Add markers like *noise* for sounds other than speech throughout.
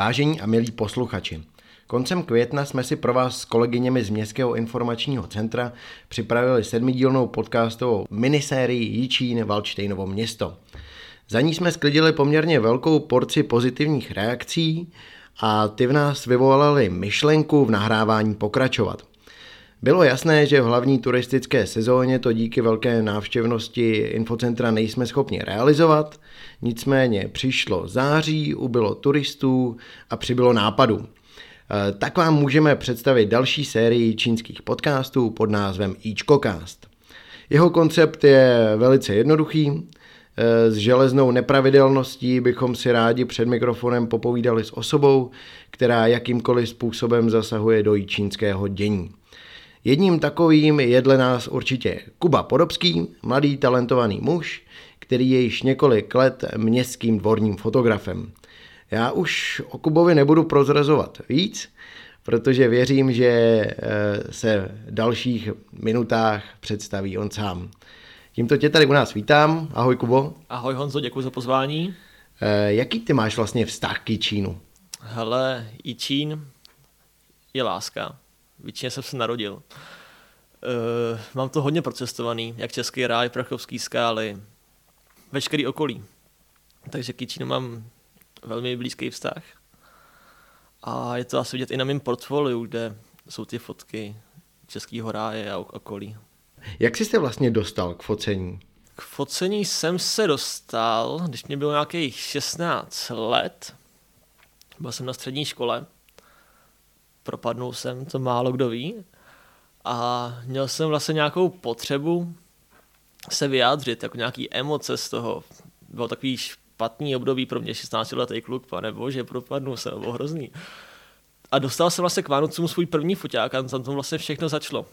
Vážení a milí posluchači, koncem května jsme si pro vás s kolegyněmi z Městského informačního centra připravili sedmidílnou podcastovou minisérii Jičín Valčtejnovo město. Za ní jsme sklidili poměrně velkou porci pozitivních reakcí a ty v nás vyvolaly myšlenku v nahrávání pokračovat. Bylo jasné, že v hlavní turistické sezóně to díky velké návštěvnosti infocentra nejsme schopni realizovat, nicméně přišlo září, ubylo turistů a přibylo nápadů. E, tak vám můžeme představit další sérii čínských podcastů pod názvem Ičkocast. Jeho koncept je velice jednoduchý. E, s železnou nepravidelností bychom si rádi před mikrofonem popovídali s osobou, která jakýmkoliv způsobem zasahuje do čínského dění. Jedním takovým je dle nás určitě Kuba Podobský, mladý talentovaný muž, který je již několik let městským dvorním fotografem. Já už o Kubovi nebudu prozrazovat víc, protože věřím, že eh, se v dalších minutách představí on sám. Tímto tě tady u nás vítám. Ahoj Kubo. Ahoj Honzo, děkuji za pozvání. Eh, jaký ty máš vlastně vztah k Čínu? Hele, i Čín je láska. Většině jsem se narodil. Uh, mám to hodně procestovaný, jak Český ráj, Prachovský skály, veškerý okolí. Takže k Čínu mám velmi blízký vztah. A je to asi vidět i na mém portfoliu, kde jsou ty fotky Českého ráje a okolí. Jak jsi se vlastně dostal k focení? K focení jsem se dostal, když mě bylo nějakých 16 let. Byl jsem na střední škole propadnul jsem, to málo kdo ví. A měl jsem vlastně nějakou potřebu se vyjádřit, jako nějaký emoce z toho. Bylo takový špatný období pro mě, 16 letý kluk, pane bože, propadnul jsem, bylo hrozný. A dostal jsem vlastně k Vánocům svůj první foťák a tam to vlastně všechno začalo.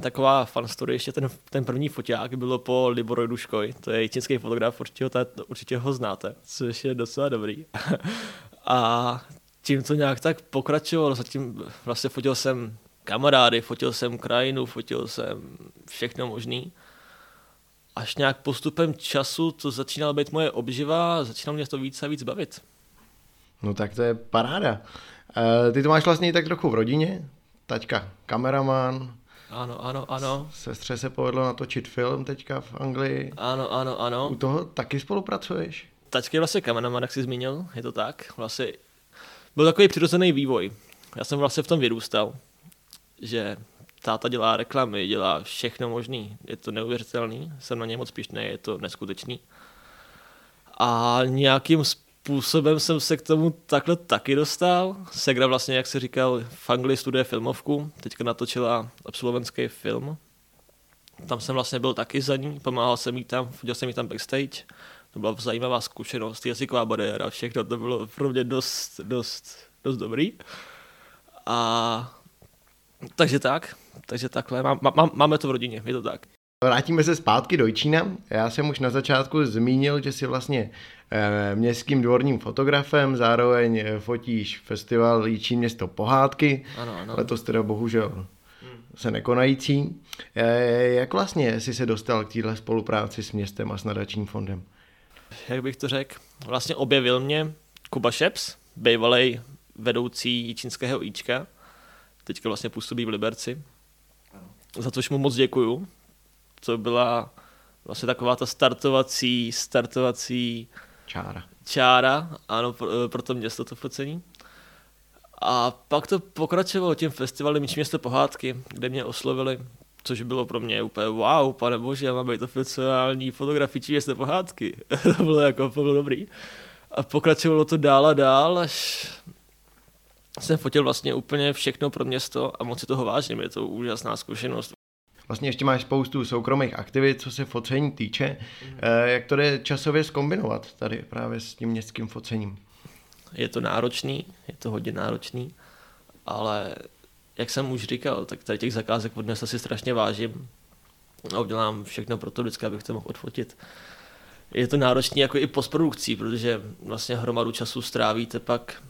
Taková fan story, ještě ten, ten první foťák bylo po Liboroju Duškoj, to je čínský fotograf, určitě ho, určitě ho znáte, což je docela dobrý. *laughs* a tím to nějak tak pokračovalo, zatím vlastně fotil jsem kamarády, fotil jsem krajinu, fotil jsem všechno možný. Až nějak postupem času to začínalo být moje obživa a začínalo mě to víc a víc bavit. No tak to je paráda. E, ty to máš vlastně i tak trochu v rodině? Taťka kameraman. Ano, ano, ano. Sestře se povedlo natočit film teďka v Anglii. Ano, ano, ano. U toho taky spolupracuješ? Taťka je vlastně kameraman, jak jsi zmínil, je to tak. Vlastně byl takový přirozený vývoj. Já jsem vlastně v tom vyrůstal, že táta dělá reklamy, dělá všechno možný. Je to neuvěřitelný, jsem na něj moc pišný, je to neskutečný. A nějakým způsobem jsem se k tomu takhle taky dostal. Segra vlastně, jak se říkal, v Anglii studuje filmovku, teďka natočila absolventský film. Tam jsem vlastně byl taky za ní, pomáhal jsem jí tam, viděl jsem jí tam backstage to byla zajímavá zkušenost, jazyková bariéra, všechno to bylo pro mě dost, dost, dost dobrý. A takže tak, takže takhle, má, má, máme to v rodině, je to tak. Vrátíme se zpátky do Čína. Já jsem už na začátku zmínil, že jsi vlastně e, městským dvorním fotografem, zároveň eh, fotíš festival Jičín město pohádky. Ano, ano. Letos teda bohužel se nekonající. E, jak vlastně jsi se dostal k téhle spolupráci s městem a s nadačním fondem? Jak bych to řekl, vlastně objevil mě Kuba Šeps, bývalý vedoucí čínského Ička, teďka vlastně působí v Liberci, za což mu moc děkuju. To byla vlastně taková ta startovací, startovací čára, čára ano, pro, pro to město to focení. A pak to pokračovalo tím festivalem Míč město pohádky, kde mě oslovili což bylo pro mě úplně wow, pane bože, já mám být oficiální fotografičí město pohádky. *laughs* to bylo jako to bylo dobrý. A pokračovalo to dál a dál, až jsem fotil vlastně úplně všechno pro město a moc si toho vážím, je to úžasná zkušenost. Vlastně ještě máš spoustu soukromých aktivit, co se focení týče. Mm. Jak to jde časově skombinovat tady právě s tím městským focením? Je to náročný, je to hodně náročný, ale jak jsem už říkal, tak tady těch zakázek od asi strašně vážím a udělám všechno pro to vždycky, abych to mohl odfotit. Je to náročné jako i postprodukcí, protože vlastně hromadu času strávíte pak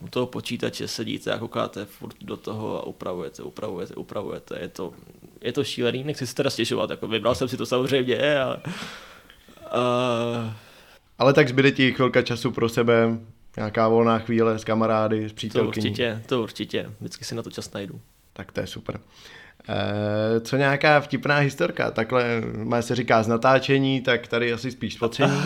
u toho počítače, sedíte a koukáte furt do toho a upravujete, upravujete, upravujete. Je to, je to šílený, nechci si teda stěžovat, jako vybral jsem si to samozřejmě, ale... A... Ale tak zbyde ti chvilka času pro sebe, Nějaká volná chvíle s kamarády, s To přítelkyní. určitě, to určitě. Vždycky si na to čas najdu. Tak to je super. E, co nějaká vtipná historka? Takhle má se říká z natáčení, tak tady asi spíš spocení. *laughs*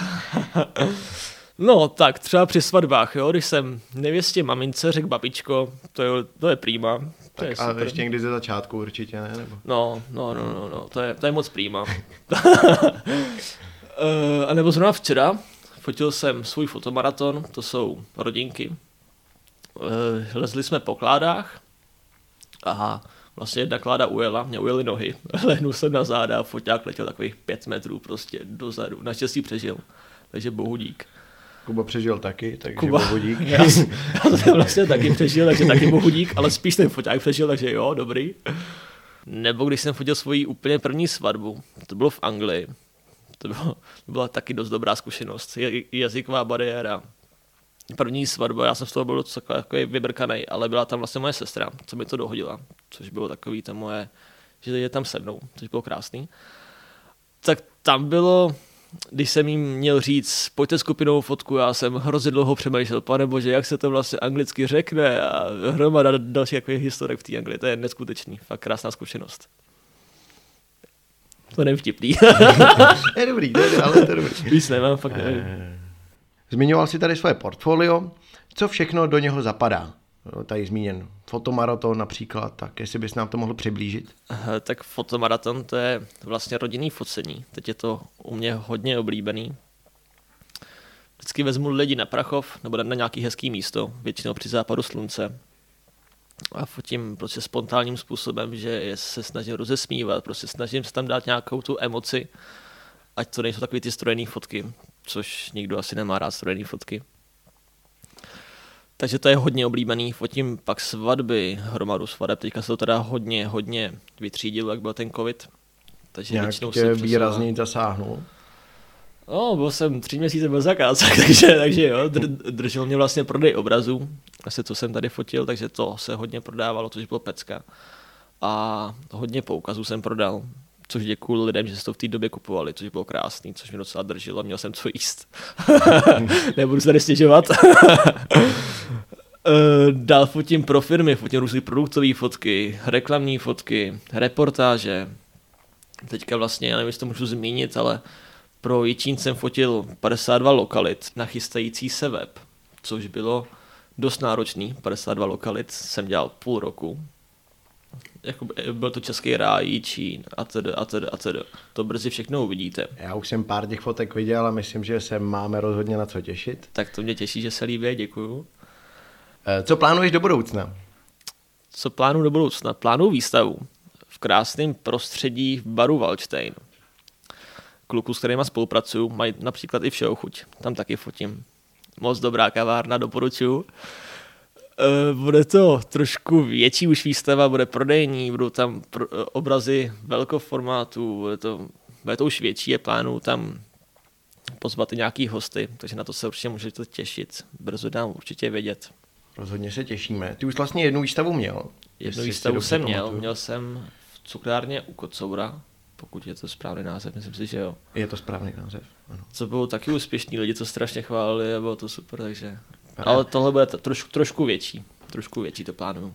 No, tak třeba při svatbách, jo, když jsem nevěstě mamince řekl babičko, to je, to je prýma. To je Tak a super. ještě někdy ze začátku určitě, ne? Nebo... No, no, no, no, no, to je, to je moc prýma. *laughs* *laughs* Eh, a nebo zrovna včera fotil jsem svůj fotomaraton, to jsou rodinky. Eh, Lezli jsme po kládách a vlastně jedna kláda ujela, mě ujeli nohy, *laughs* lehnul jsem na záda a foťák letěl takových pět metrů prostě dozadu. Naštěstí přežil, takže bohu dík. Kuba přežil taky, takže Kuba. bohu dík. *laughs* Já, já jsem vlastně taky přežil, takže taky bohu dík, ale spíš ten foťák přežil, takže jo, dobrý. Nebo když jsem fotil svoji úplně první svatbu, to bylo v Anglii, to, bylo, to byla taky dost dobrá zkušenost, jazyková bariéra. První svatba, já jsem z toho byl docela takový vybrkaný, ale byla tam vlastně moje sestra, co mi to dohodila, což bylo takový to moje, že je tam se mnou, což bylo krásný. Tak tam bylo, když jsem jim měl říct, pojďte skupinou fotku, já jsem hrozně dlouho přemýšlel, pane bože, jak se to vlastně anglicky řekne a hromada dalších takových historek v té Anglii, to je neskutečný, fakt krásná zkušenost. *laughs* *laughs* To není vtipný. je dobrý, to je, ale to je dobrý. Víc nemám, fakt nevím. Eh, Zmiňoval si tady svoje portfolio. Co všechno do něho zapadá? No, Tady zmíněn fotomaraton například, tak jestli bys nám to mohl přiblížit. Eh, Tak fotomaraton to je vlastně rodinný focení. Teď je to u mě hodně oblíbený. Vždycky vezmu lidi na Prachov nebo na nějaký hezký místo, většinou při západu slunce. A fotím prostě spontánním způsobem, že se snažím rozesmívat, prostě snažím se tam dát nějakou tu emoci, ať to nejsou takový ty strojený fotky, což nikdo asi nemá rád strojený fotky. Takže to je hodně oblíbený, fotím pak svatby, hromadu svadeb, teďka se to teda hodně, hodně vytřídilo, jak byl ten covid. Takže Nějak většinou tě výrazně zasáhnul. No, byl jsem tři měsíce bez zakázek, *laughs* takže, takže jo, dr, držel mě vlastně prodej obrazů, asi co jsem tady fotil, takže to se hodně prodávalo, což bylo pecka. A hodně poukazů jsem prodal, což děkuji lidem, že se to v té době kupovali, což bylo krásný, což mě docela drželo, měl jsem co jíst. *laughs* Nebudu se tady stěžovat. *laughs* Eh, Dál fotím pro firmy, fotím různé produktové fotky, reklamní fotky, reportáže. Teďka vlastně, já nevím, jestli to můžu zmínit, ale pro Jičín jsem fotil 52 lokalit na chystající se web, což bylo dost náročný. 52 lokalit jsem dělal půl roku. Jako, byl to český ráj, Jičín a tedy, a tedy, a tedy. To brzy všechno uvidíte. Já už jsem pár těch fotek viděl a myslím, že se máme rozhodně na co těšit. Tak to mě těší, že se líbí, děkuju. Eh, Co plánuješ do budoucna? Co plánuju do budoucna? Plánuju výstavu v krásném prostředí v baru Waldstein. Kluku, s kterýma spolupracuju, mají například i všeho chuť. Tam taky fotím. Moc dobrá kavárna, doporučuju. Eh, Bude to trošku větší už výstava, bude prodejní, budou tam pro, eh, obrazy velkoformátu, bude to, bude to už větší, je plánu tam pozvat i nějaký hosty, takže na to se určitě můžete těšit. Brzo dám určitě vědět. Rozhodně se těšíme. Ty už vlastně jednu výstavu měl. Jednu výstavu jsem měl, měl jsem v cukrárně u Kocoura, pokud je to správný název, myslím si, že jo. Je to správný název. Ano. Co bylo taky úspěšný, lidi to strašně chválili a bylo to super, takže... Ale tohle bude trošku, trošku větší, trošku větší to plánuju.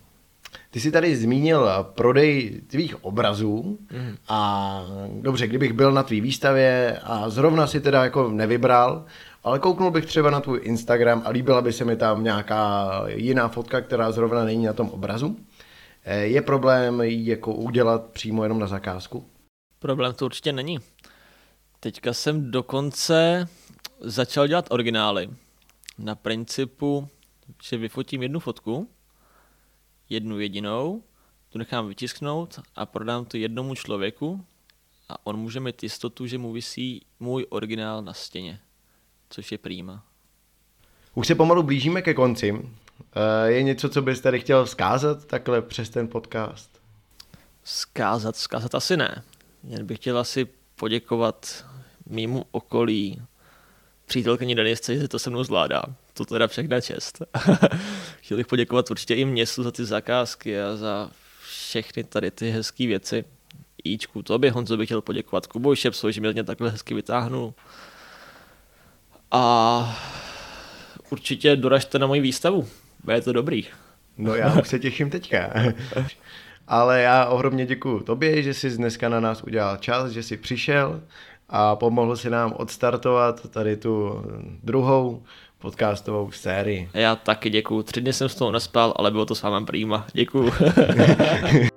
Ty jsi tady zmínil eh, prodej tvých obrazů Mhm. a dobře, kdybych byl na tvý výstavě a zrovna si teda jako nevybral, ale kouknul bych třeba na tvůj Instagram a líbila by se mi tam nějaká jiná fotka, která zrovna není na tom obrazu. Eh, Je problém ji jako udělat přímo jenom na zakázku? Problém to určitě není. Teďka jsem dokonce začal dělat originály. Na principu, že vyfotím jednu fotku, jednu jedinou, tu nechám vytisknout a prodám to jednomu člověku a on může mít jistotu, že mu visí můj originál na stěně, což je prýma. Už se pomalu blížíme ke konci. Eh, Je něco, co bys tady chtěl vzkázat takhle přes ten podcast? Zkázat, zkázat asi ne. Jen bych chtěl asi poděkovat mýmu okolí, přítelkyni Denisce, že to se mnou zvládá. To teda všechna čest. *laughs* chtěl bych poděkovat určitě i městu za ty zakázky a za všechny tady ty hezké věci. Jíčku, tobě Honzo bych chtěl poděkovat Kubovi Šepsovi, že mě takhle hezky vytáhnul. A určitě doražte na moji výstavu. Bude to dobrý. No já už se těším teďka. *laughs* Ale já ohromně děkuji tobě, že jsi dneska na nás udělal čas, že jsi přišel a pomohl si nám odstartovat tady tu druhou podcastovou sérii. Já taky děkuji. Tři dny jsem z toho nespal, ale bylo to s vámi prýma. Děkuji. *laughs* *laughs*